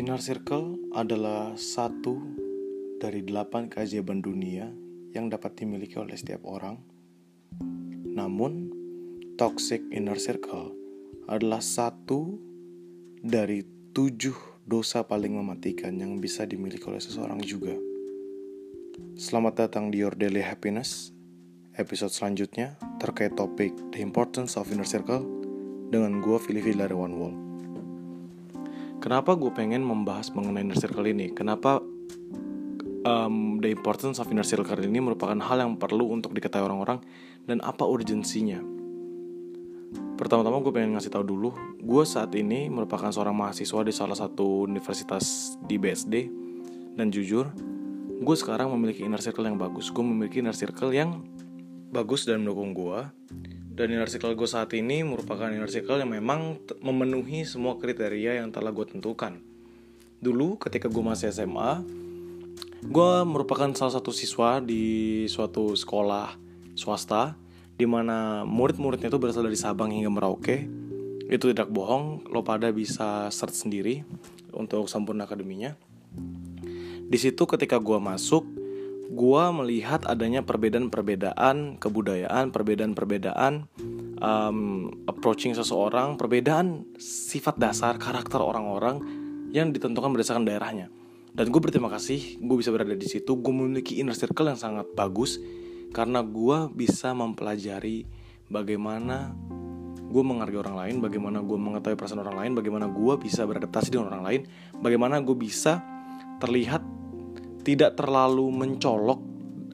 Inner Circle adalah satu dari delapan keajaiban dunia yang dapat dimiliki oleh setiap orang. Namun, toxic inner circle adalah satu dari tujuh dosa paling mematikan yang bisa dimiliki oleh seseorang juga. Selamat datang di Your Daily Happiness, episode selanjutnya terkait topik The Importance of Inner Circle dengan gue dari One Wall. Kenapa gue pengen membahas mengenai inner circle ini? Kenapa um, the importance of inner circle ini merupakan hal yang perlu untuk diketahui orang-orang dan apa urgensinya? Pertama-tama gue pengen ngasih tahu dulu, gue saat ini merupakan seorang mahasiswa di salah satu universitas di BSD dan jujur, gue sekarang memiliki inner circle yang bagus. Gue memiliki inner circle yang bagus dan mendukung gue dan inner circle gue saat ini merupakan inner circle yang memang memenuhi semua kriteria yang telah gue tentukan. Dulu ketika gue masih SMA, gue merupakan salah satu siswa di suatu sekolah swasta di mana murid-muridnya itu berasal dari Sabang hingga Merauke. Itu tidak bohong, lo pada bisa search sendiri untuk sempurna akademinya. Di situ ketika gue masuk, gue melihat adanya perbedaan-perbedaan kebudayaan, perbedaan-perbedaan um, approaching seseorang, perbedaan sifat dasar karakter orang-orang yang ditentukan berdasarkan daerahnya. Dan gue berterima kasih, gue bisa berada di situ. Gue memiliki inner circle yang sangat bagus karena gue bisa mempelajari bagaimana gue menghargai orang lain, bagaimana gue mengetahui perasaan orang lain, bagaimana gue bisa beradaptasi dengan orang lain, bagaimana gue bisa terlihat tidak terlalu mencolok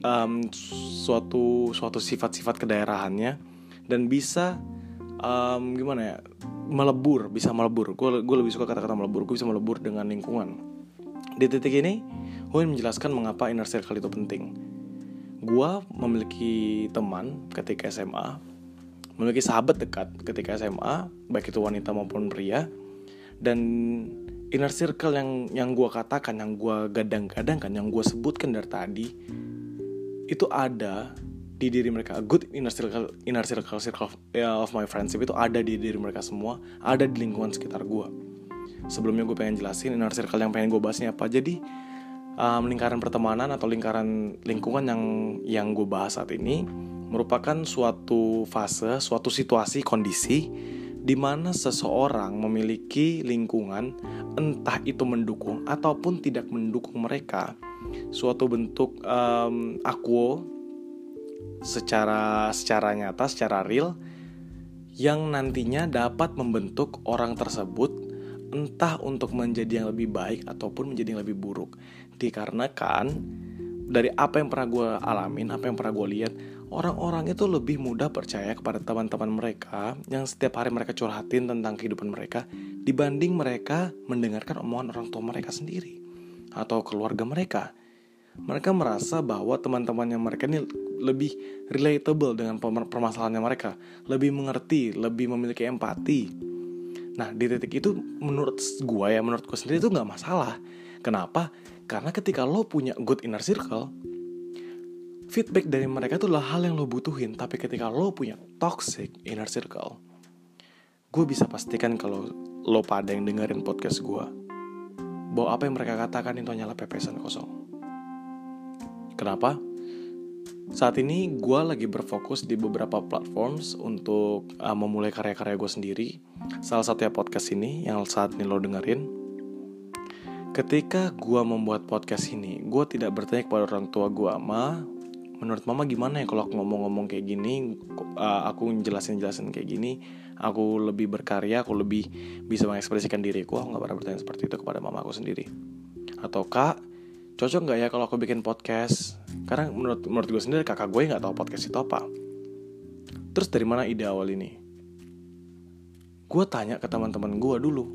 um, suatu suatu sifat-sifat kedaerahannya dan bisa um, gimana ya melebur bisa melebur. Gue gue lebih suka kata-kata melebur gue bisa melebur dengan lingkungan. Di titik ini ingin menjelaskan mengapa inner circle itu penting. Gue memiliki teman ketika SMA memiliki sahabat dekat ketika SMA baik itu wanita maupun pria dan inner circle yang yang gue katakan, yang gue gadang-gadangkan, yang gue sebutkan dari tadi itu ada di diri mereka. good inner circle, inner circle, circle of, of my friendship itu ada di diri mereka semua, ada di lingkungan sekitar gue. Sebelumnya gue pengen jelasin inner circle yang pengen gue bahasnya apa. Jadi um, lingkaran pertemanan atau lingkaran lingkungan yang yang gue bahas saat ini merupakan suatu fase, suatu situasi, kondisi di mana seseorang memiliki lingkungan entah itu mendukung ataupun tidak mendukung mereka. Suatu bentuk um, akuo secara secara nyata secara real yang nantinya dapat membentuk orang tersebut entah untuk menjadi yang lebih baik ataupun menjadi yang lebih buruk. Dikarenakan dari apa yang pernah gue alamin apa yang pernah gue lihat orang-orang itu lebih mudah percaya kepada teman-teman mereka yang setiap hari mereka curhatin tentang kehidupan mereka dibanding mereka mendengarkan omongan orang tua mereka sendiri atau keluarga mereka. Mereka merasa bahwa teman-temannya mereka ini lebih relatable dengan permasalahannya mereka, lebih mengerti, lebih memiliki empati. Nah, di titik itu menurut gue ya, menurut gue sendiri itu nggak masalah. Kenapa? Karena ketika lo punya good inner circle, feedback dari mereka itu adalah hal yang lo butuhin tapi ketika lo punya toxic inner circle gue bisa pastikan kalau lo pada yang dengerin podcast gue bahwa apa yang mereka katakan itu hanyalah pepesan kosong. Kenapa? Saat ini gue lagi berfokus di beberapa platforms untuk uh, memulai karya-karya gue sendiri. Salah satunya podcast ini yang saat ini lo dengerin. Ketika gue membuat podcast ini gue tidak bertanya kepada orang tua gue ma menurut mama gimana ya kalau aku ngomong-ngomong kayak gini uh, aku jelasin-jelasin kayak gini aku lebih berkarya aku lebih bisa mengekspresikan diriku aku nggak pernah bertanya seperti itu kepada mama aku sendiri. Atau kak cocok nggak ya kalau aku bikin podcast? Karena menurut menurut gue sendiri kakak gue nggak tahu podcast itu apa. Terus dari mana ide awal ini? Gue tanya ke teman-teman gue dulu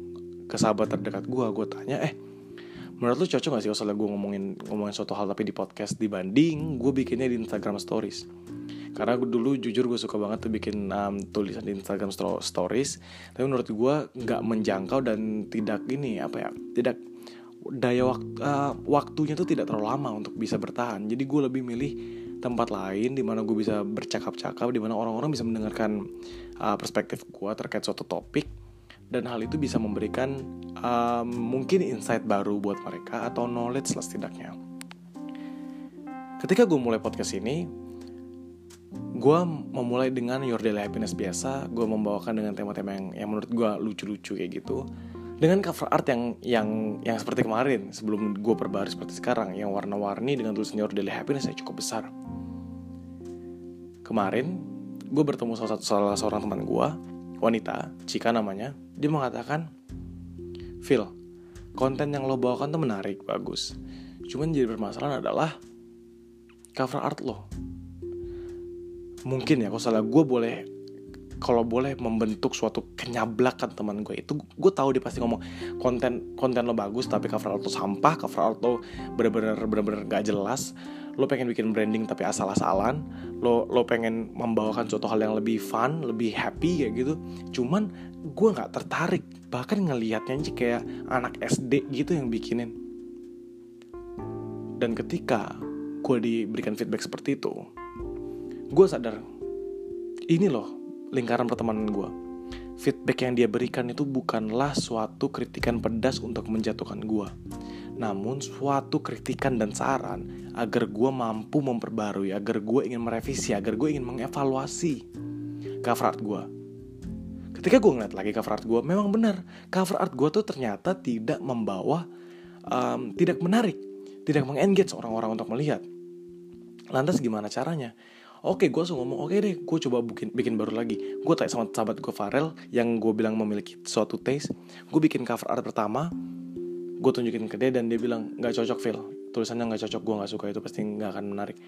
ke sahabat terdekat gue gue tanya eh menurut lu cocok gak sih kalau gue ngomongin ngomongin suatu hal tapi di podcast dibanding gue bikinnya di Instagram Stories? Karena gue dulu jujur gue suka banget tuh bikin um, tulisan di Instagram Stories. Tapi menurut gue nggak menjangkau dan tidak gini apa ya tidak daya waktu uh, waktunya tuh tidak terlalu lama untuk bisa bertahan. Jadi gue lebih milih tempat lain di mana gue bisa bercakap-cakap di mana orang-orang bisa mendengarkan uh, perspektif gue terkait suatu topik dan hal itu bisa memberikan um, mungkin insight baru buat mereka atau knowledge lah setidaknya. Ketika gue mulai podcast ini, gue memulai dengan Your Daily Happiness biasa, gue membawakan dengan tema-tema yang, yang menurut gue lucu-lucu kayak gitu, dengan cover art yang yang yang seperti kemarin sebelum gue perbarui seperti sekarang, yang warna-warni dengan tulisan Your Daily Happiness yang cukup besar. Kemarin gue bertemu salah satu salah seorang teman gue, wanita, Cika namanya, dia mengatakan, Phil, konten yang lo bawakan tuh menarik, bagus. Cuman jadi permasalahan adalah cover art lo. Mungkin ya, kalau salah gue boleh kalau boleh membentuk suatu kenyablakan teman gue itu gue tahu dia pasti ngomong konten konten lo bagus tapi cover art lo sampah cover art lo bener-bener bener-bener gak jelas lo pengen bikin branding tapi asal-asalan lo lo pengen membawakan suatu hal yang lebih fun lebih happy kayak gitu. Cuman gue nggak tertarik. Bahkan ngelihatnya aja kayak anak SD gitu yang bikinin. Dan ketika gue diberikan feedback seperti itu gue sadar ini loh lingkaran pertemanan gue feedback yang dia berikan itu bukanlah suatu kritikan pedas untuk menjatuhkan gue namun suatu kritikan dan saran agar gue mampu memperbarui, agar gue ingin merevisi, agar gue ingin mengevaluasi cover art gue. Ketika gue ngeliat lagi cover art gue, memang benar cover art gue tuh ternyata tidak membawa, um, tidak menarik, tidak mengengage orang-orang untuk melihat. Lantas gimana caranya? Oke, gue langsung ngomong, oke deh, gue coba bikin, bikin baru lagi. Gue tanya sama sahabat gue Farel, yang gue bilang memiliki suatu taste. Gue bikin cover art pertama, gue tunjukin ke dia dan dia bilang nggak cocok Phil. Tulisannya nggak cocok gue nggak suka. Itu pasti nggak akan menarik.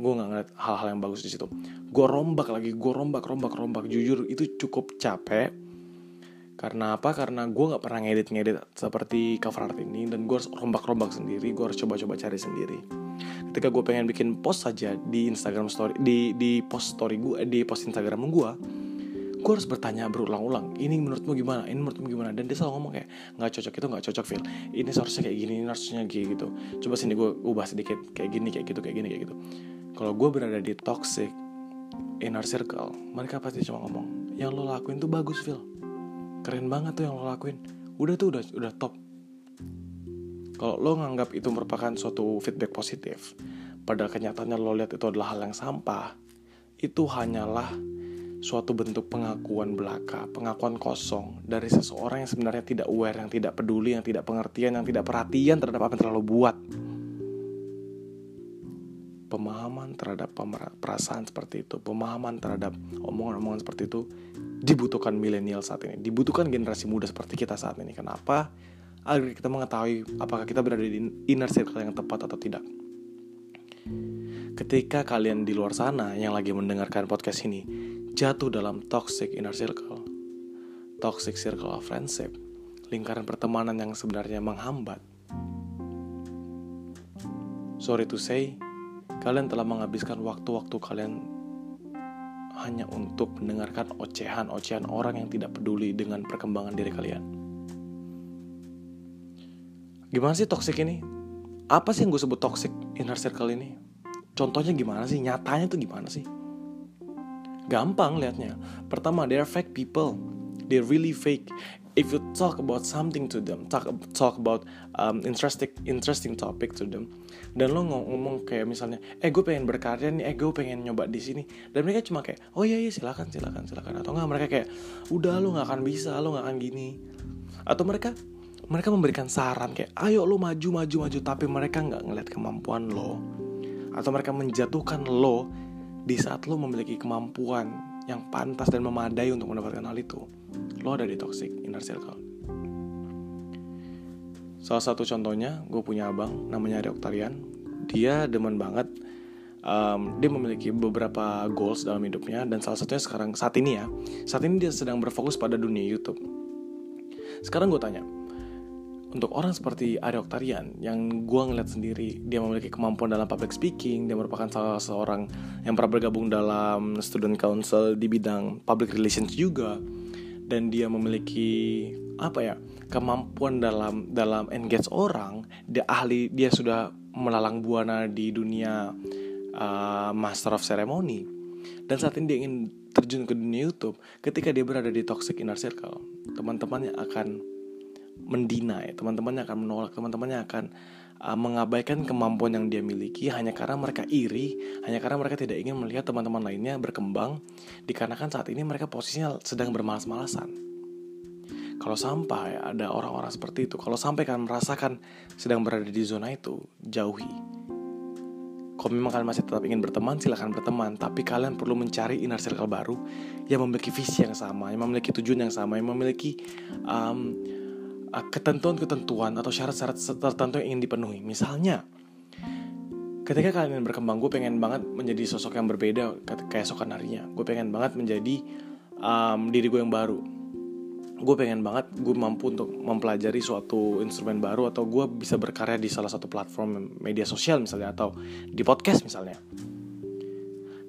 Gue nggak ngeliat hal-hal yang bagus di situ. Gue rombak lagi gue rombak rombak rombak. Jujur itu cukup capek. Karena apa? Karena gue nggak pernah ngedit ngedit seperti cover art ini dan gue harus rombak rombak sendiri. Gue harus coba coba cari sendiri. Ketika gue pengen bikin post saja di Instagram story di di post story gue di post Instagram gue gue harus bertanya berulang-ulang ini menurutmu gimana? Ini menurutmu gimana? Dan dia selalu ngomong kayak nggak cocok itu nggak cocok Phil. Ini seharusnya kayak gini ini harusnya kayak gitu. Coba sini gue ubah sedikit kayak gini kayak gitu kayak gini kayak gitu. Kalau gue berada di toxic inner circle mereka pasti cuma ngomong yang lo lakuin tuh bagus Phil. Keren banget tuh yang lo lakuin. Udah tuh udah udah top. Kalau lo nganggap itu merupakan suatu feedback positif padahal kenyataannya lo lihat itu adalah hal yang sampah itu hanyalah suatu bentuk pengakuan belaka, pengakuan kosong dari seseorang yang sebenarnya tidak aware, yang tidak peduli, yang tidak pengertian, yang tidak perhatian terhadap apa yang telah lo buat. Pemahaman terhadap perasaan seperti itu, pemahaman terhadap omongan-omongan seperti itu dibutuhkan milenial saat ini, dibutuhkan generasi muda seperti kita saat ini. Kenapa? Agar kita mengetahui apakah kita berada di inner circle yang tepat atau tidak. Ketika kalian di luar sana yang lagi mendengarkan podcast ini, jatuh dalam toxic inner circle, toxic circle of friendship, lingkaran pertemanan yang sebenarnya menghambat. Sorry to say, kalian telah menghabiskan waktu-waktu kalian hanya untuk mendengarkan ocehan-ocehan orang yang tidak peduli dengan perkembangan diri kalian. Gimana sih toxic ini? Apa sih yang gue sebut toxic inner circle ini? Contohnya gimana sih? Nyatanya tuh gimana sih? Gampang liatnya. Pertama, they are fake people. They really fake. If you talk about something to them, talk talk about um, interesting interesting topic to them, dan lo ngomong kayak misalnya, eh gue pengen berkarya nih, eh gue pengen nyoba di sini, dan mereka cuma kayak, oh iya iya silakan silakan silakan, atau enggak mereka kayak, udah lo nggak akan bisa, lo nggak akan gini, atau mereka mereka memberikan saran kayak, ayo lo maju maju maju, tapi mereka nggak ngeliat kemampuan lo, atau mereka menjatuhkan lo di saat lo memiliki kemampuan yang pantas dan memadai untuk mendapatkan hal itu, lo ada di toxic inner circle. Salah satu contohnya, gue punya abang namanya Ari Oktarian. Dia demen banget. Um, dia memiliki beberapa goals dalam hidupnya dan salah satunya sekarang saat ini ya, saat ini dia sedang berfokus pada dunia YouTube. Sekarang gue tanya, untuk orang seperti Ari Oktarian yang gue ngeliat sendiri dia memiliki kemampuan dalam public speaking dia merupakan salah seorang yang pernah bergabung dalam student council di bidang public relations juga. Dan dia memiliki apa ya kemampuan dalam dalam engage orang. Dia ahli dia sudah melalang buana di dunia uh, master of ceremony. Dan saat ini dia ingin ter, terjun ke dunia YouTube, ketika dia berada di toxic inner circle, teman-temannya akan mendinai, teman-temannya akan menolak, teman-temannya akan uh, mengabaikan kemampuan yang dia miliki hanya karena mereka iri, hanya karena mereka tidak ingin melihat teman-teman lainnya berkembang, dikarenakan saat ini mereka posisinya sedang bermalas-malasan. Kalau sampai ada orang-orang seperti itu, kalau sampai kalian merasakan sedang berada di zona itu, jauhi. Kalau memang kalian masih tetap ingin berteman, silahkan berteman. Tapi kalian perlu mencari inner circle baru yang memiliki visi yang sama, yang memiliki tujuan yang sama, yang memiliki um, ketentuan-ketentuan atau syarat-syarat tertentu yang ingin dipenuhi. Misalnya, ketika kalian berkembang, gue pengen banget menjadi sosok yang berbeda keesokan harinya. Gue pengen banget menjadi um, diri gue yang baru gue pengen banget gue mampu untuk mempelajari suatu instrumen baru atau gue bisa berkarya di salah satu platform media sosial misalnya atau di podcast misalnya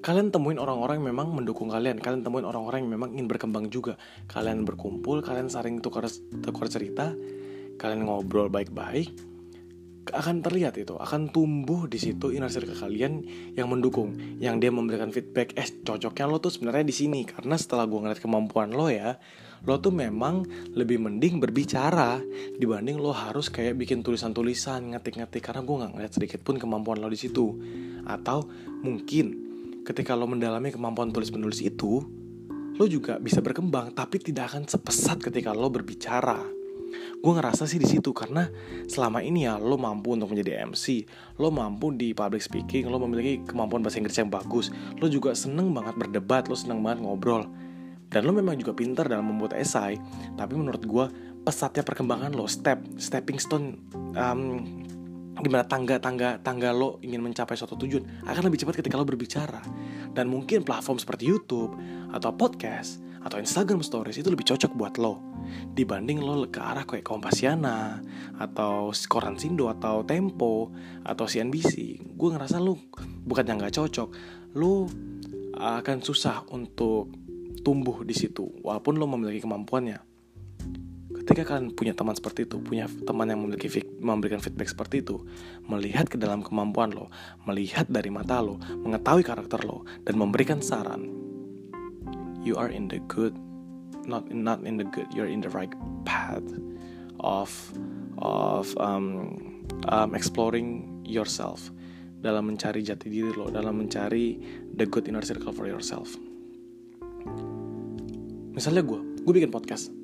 kalian temuin orang-orang yang memang mendukung kalian. Kalian temuin orang-orang yang memang ingin berkembang juga. Kalian berkumpul kalian saling tukar tukar cerita kalian ngobrol baik-baik akan terlihat itu akan tumbuh di situ inner circle kalian yang mendukung yang dia memberikan feedback eh cocoknya lo tuh sebenarnya di sini karena setelah gue ngeliat kemampuan lo ya lo tuh memang lebih mending berbicara dibanding lo harus kayak bikin tulisan-tulisan ngetik-ngetik karena gue nggak ngeliat sedikit pun kemampuan lo di situ. Atau mungkin ketika lo mendalami kemampuan tulis menulis itu lo juga bisa berkembang tapi tidak akan sepesat ketika lo berbicara. Gue ngerasa sih di situ karena selama ini ya lo mampu untuk menjadi MC lo mampu di public speaking lo memiliki kemampuan bahasa Inggris yang bagus lo juga seneng banget berdebat lo seneng banget ngobrol. Dan lo memang juga pintar dalam membuat esai tapi menurut gue pesatnya perkembangan lo step stepping stone um, gimana tangga tangga tangga lo ingin mencapai suatu tujuan akan lebih cepat ketika lo berbicara. Dan mungkin platform seperti YouTube atau podcast atau Instagram Stories itu lebih cocok buat lo. Dibanding lo ke arah kayak Kompasiana atau Koran Sindo atau Tempo atau CNBC gue ngerasa lo bukan yang nggak cocok. Lo akan susah untuk tumbuh di situ walaupun lo memiliki kemampuannya ketika kalian punya teman seperti itu punya teman yang memiliki memberikan feedback seperti itu melihat ke dalam kemampuan lo melihat dari mata lo mengetahui karakter lo dan memberikan saran you are in the good not not in the good you're in the right path of of um, um, exploring yourself dalam mencari jati diri lo dalam mencari the good inner circle for yourself. Misalnya gue gue bikin podcast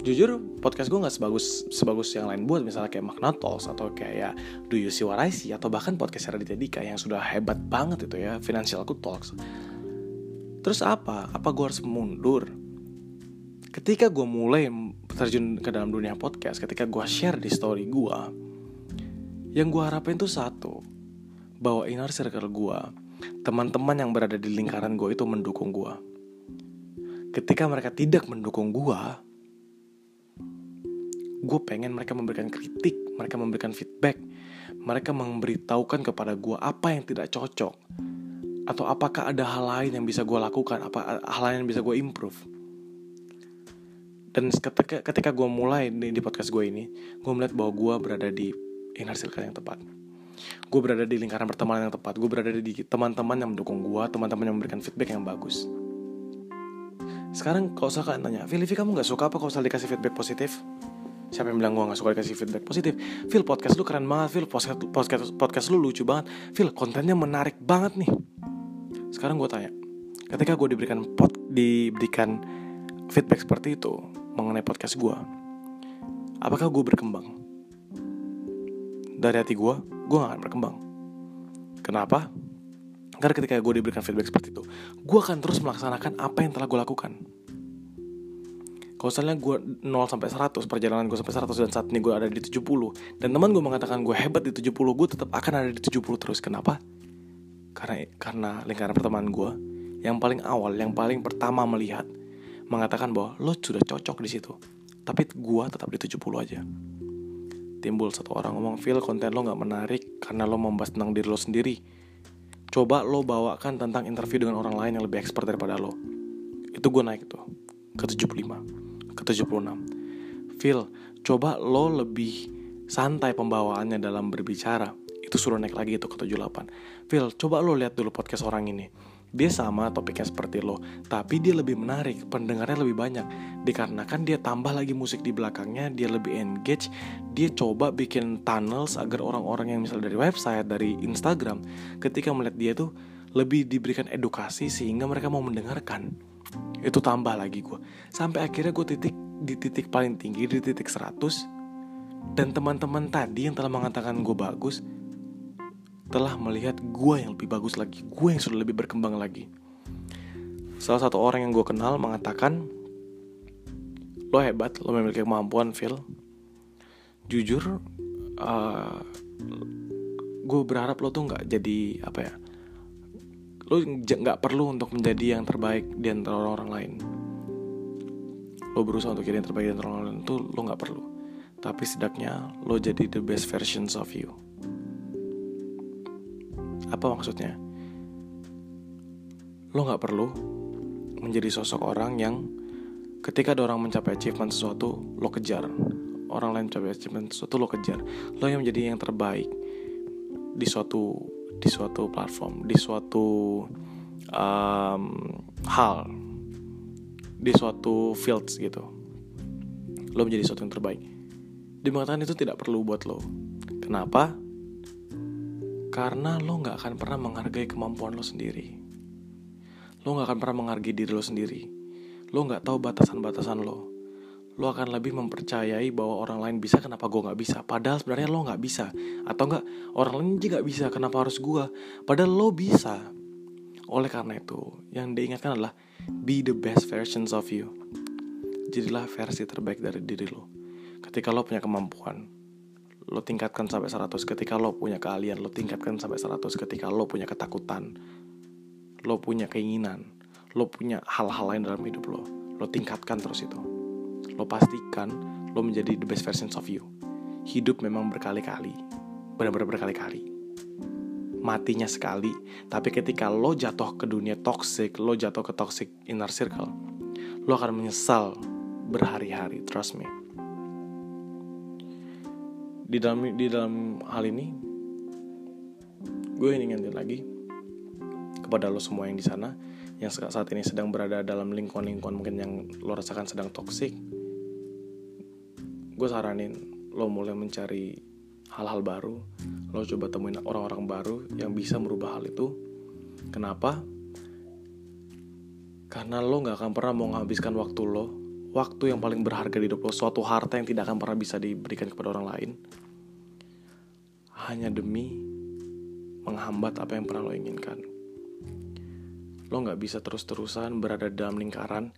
jujur podcast gue nggak sebagus sebagus yang lain buat misalnya kayak Magna Talks atau kayak Do You See What I See? Atau bahkan podcast Raditya Dika yang sudah hebat banget itu ya Financial Good Talks. Terus apa? Apa gue harus mundur? Ketika gue mulai terjun ke dalam dunia podcast ketika gue share di story gue yang gue harapin tuh satu bahwa inner circle gue teman-teman yang berada di lingkaran gue itu mendukung gue ketika mereka tidak mendukung gue gue pengen mereka memberikan kritik mereka memberikan feedback. Mereka memberitahukan kepada gue apa yang tidak cocok. Atau apakah ada hal lain yang bisa gue lakukan apa hal lain yang bisa gue improve. Dan ketika ketika gue mulai di, di podcast gue ini gue melihat bahwa gue berada di inner circle yang tepat. Gue berada di lingkaran pertemanan yang tepat. Gue berada di teman-teman yang mendukung gue teman-teman yang memberikan feedback yang bagus. Sekarang kalau saya tanya, Filipi kamu gak suka apa kalau misalnya dikasih feedback positif? Siapa yang bilang gue gak suka dikasih feedback positif? Phil podcast lu keren banget, Phil podcast, podcast, podcast lu lucu banget Phil kontennya menarik banget nih Sekarang gue tanya Ketika gue diberikan pot, diberikan feedback seperti itu Mengenai podcast gue Apakah gue berkembang? Dari hati gue, gue gak akan berkembang Kenapa? Karena ketika gue diberikan feedback seperti itu, gue akan terus melaksanakan apa yang telah gue lakukan. Kalau misalnya gue 0 sampai 100 perjalanan gue sampai 100 dan saat ini gue ada di 70 dan teman gue mengatakan gue hebat di 70, gue tetap akan ada di 70 terus. Kenapa? Karena karena lingkaran pertemanan gue yang paling awal, yang paling pertama melihat mengatakan bahwa lo sudah cocok di situ. Tapi gue tetap di 70 aja. Timbul satu orang ngomong, "Phil, konten lo gak menarik karena lo membahas tentang diri lo sendiri." coba lo bawakan tentang interview dengan orang lain yang lebih expert daripada lo itu gue naik tuh ke 75 ke 76 Phil coba lo lebih santai pembawaannya dalam berbicara itu suruh naik lagi itu ke 78 Phil coba lo lihat dulu podcast orang ini dia sama topiknya seperti lo, tapi dia lebih menarik, pendengarnya lebih banyak. Dikarenakan dia tambah lagi musik di belakangnya, dia lebih engage, dia coba bikin tunnels agar orang-orang yang misalnya dari website, dari Instagram, ketika melihat dia tuh lebih diberikan edukasi sehingga mereka mau mendengarkan. Itu tambah lagi gue. Sampai akhirnya gue titik di titik paling tinggi, di titik 100. Dan teman-teman tadi yang telah mengatakan gue bagus, telah melihat gue yang lebih bagus lagi, gue yang sudah lebih berkembang lagi. Salah satu orang yang gue kenal mengatakan, lo hebat, lo memiliki kemampuan, Phil. Jujur, uh, gue berharap lo tuh nggak jadi apa ya, lo nggak perlu untuk menjadi yang terbaik di antara orang-orang lain. Lo berusaha untuk jadi yang terbaik di antara orang lain itu lo nggak perlu. Tapi setidaknya lo jadi the best versions of you. Apa maksudnya? Lo gak perlu menjadi sosok orang yang ketika ada orang mencapai achievement sesuatu, lo kejar. Orang lain mencapai achievement sesuatu, lo kejar. Lo yang menjadi yang terbaik di suatu di suatu platform, di suatu um, hal, di suatu fields gitu. Lo menjadi sesuatu yang terbaik. Dimengatakan itu tidak perlu buat lo. Kenapa? Karena lo gak akan pernah menghargai kemampuan lo sendiri. Lo gak akan pernah menghargai diri lo sendiri. Lo gak tahu batasan-batasan lo. Lo akan lebih mempercayai bahwa orang lain bisa, kenapa gue gak bisa? Padahal sebenarnya lo gak bisa. Atau gak, orang lain juga bisa, kenapa harus gue? Padahal lo bisa. Oleh karena itu, yang diingatkan adalah be the best versions of you. Jadilah versi terbaik dari diri lo. Ketika lo punya kemampuan, lo tingkatkan sampai 100 ketika lo punya keahlian lo tingkatkan sampai 100 ketika lo punya ketakutan lo punya keinginan lo punya hal-hal lain dalam hidup lo lo tingkatkan terus itu lo pastikan lo menjadi the best version of you. Hidup memang berkali-kali benar-benar berkali-kali. Matinya sekali tapi ketika lo jatuh ke dunia toxic lo jatuh ke toxic inner circle lo akan menyesal berhari-hari trust me. Di dalam di dalam hal ini gue ingin ngingetin lagi kepada lo semua yang di sana yang saat ini sedang berada dalam lingkungan-lingkungan mungkin yang lo rasakan sedang toksik gue saranin lo mulai mencari hal-hal baru. Lo coba temuin orang-orang baru yang bisa merubah hal itu. Kenapa? Karena lo gak akan pernah mau menghabiskan waktu lo waktu yang paling berharga di hidup lo, suatu harta yang tidak akan pernah bisa diberikan kepada orang lain, hanya demi menghambat apa yang pernah lo inginkan. Lo nggak bisa terus-terusan berada dalam lingkaran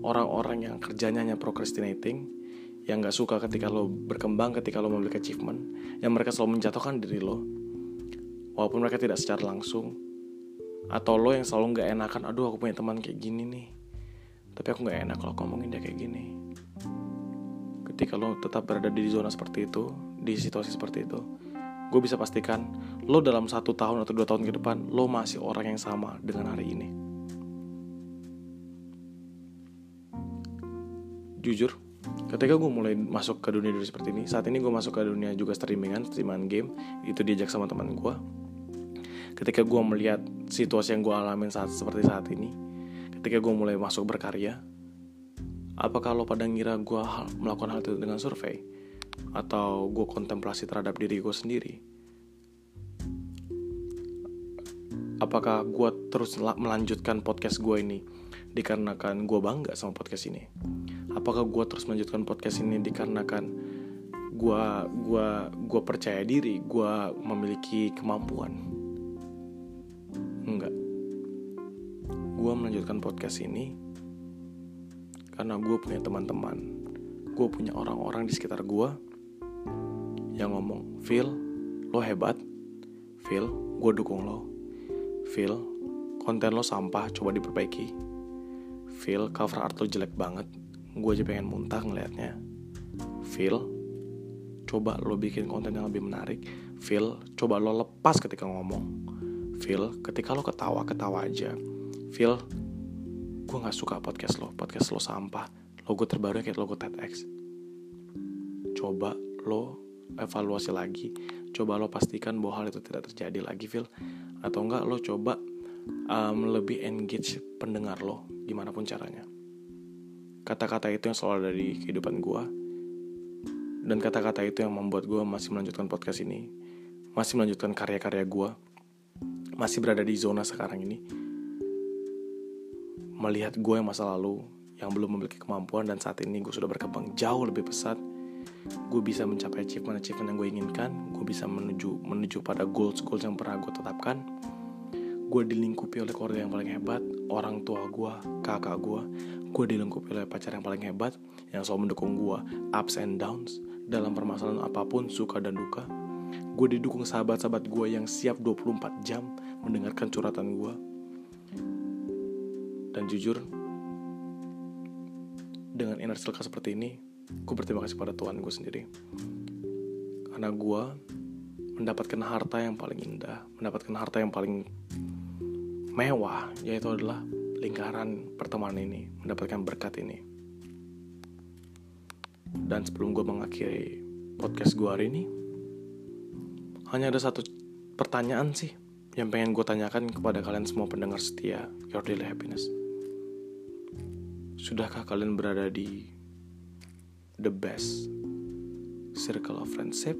orang-orang yang kerjanya hanya procrastinating, yang nggak suka ketika lo berkembang, ketika lo memiliki achievement, yang mereka selalu menjatuhkan diri lo, walaupun mereka tidak secara langsung, atau lo yang selalu nggak enakan, aduh aku punya teman kayak gini nih, tapi aku nggak enak kalau ngomongin dia kayak gini. Ketika lo tetap berada di zona seperti itu di situasi seperti itu gue bisa pastikan lo dalam satu tahun atau dua tahun ke depan lo masih orang yang sama dengan hari ini. Jujur ketika gue mulai masuk ke dunia dunia seperti ini saat ini gue masuk ke dunia juga streamingan streamingan game. Itu diajak sama teman gue ketika gue melihat situasi yang gue alamin saat seperti saat ini ketika gue mulai masuk berkarya apakah lo pada ngira gue melakukan hal itu dengan survei? Atau gue kontemplasi terhadap diri gue sendiri? Apakah gue terus melanjutkan podcast gue ini dikarenakan gue bangga sama podcast ini? Apakah gue terus melanjutkan podcast ini dikarenakan gue gua gue percaya diri gue memiliki kemampuan? Enggak. Gue melanjutkan podcast ini karena gue punya teman-teman, gue punya orang-orang di sekitar gue yang ngomong, Phil, lo hebat, Phil, gue dukung lo, Phil, konten lo sampah, coba diperbaiki, Phil, cover art lo jelek banget, gue aja pengen muntah ngeliatnya, Phil, coba lo bikin konten yang lebih menarik, Phil, coba lo lepas ketika ngomong, Phil, ketika lo ketawa-ketawa aja, Phil, gue gak suka podcast lo, podcast lo sampah. Logo terbaru kayak logo TEDx. Coba lo evaluasi lagi. Coba lo pastikan bahwa hal itu tidak terjadi lagi, Phil. Atau enggak lo coba um, lebih engage pendengar lo gimana pun caranya. Kata-kata itu yang selalu ada di kehidupan gue dan kata-kata itu yang membuat gue masih melanjutkan podcast ini masih melanjutkan karya-karya gue masih berada di zona sekarang ini. Melihat gue yang masa lalu yang belum memiliki kemampuan dan saat ini gue sudah berkembang jauh lebih pesat. Gue bisa mencapai achievement-achievement yang gue inginkan gue bisa menuju menuju pada goals-goals yang pernah gue tetapkan gue dilingkupi oleh keluarga yang paling hebat orang tua gue kakak gue gue dilingkupi oleh pacar yang paling hebat yang selalu mendukung gue ups and downs dalam permasalahan apa pun suka dan duka. Gue didukung sahabat-sahabat gue yang siap 24 jam mendengarkan curhatan gue dan jujur dengan inner circle seperti ini gue berterima kasih pada Tuhan gue sendiri. Karena gue mendapatkan harta yang paling indah mendapatkan harta yang paling mewah yaitu adalah lingkaran pertemanan ini mendapatkan berkat ini. Dan sebelum gue mengakhiri podcast gue hari ini hanya ada satu pertanyaan sih yang pengen gue tanyakan kepada kalian semua pendengar setia Your Daily Happiness. Sudahkah kalian berada di the best circle of friendship,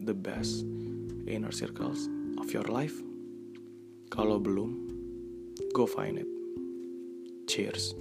the best inner circles of your life? Kalau belum, go find it. Cheers.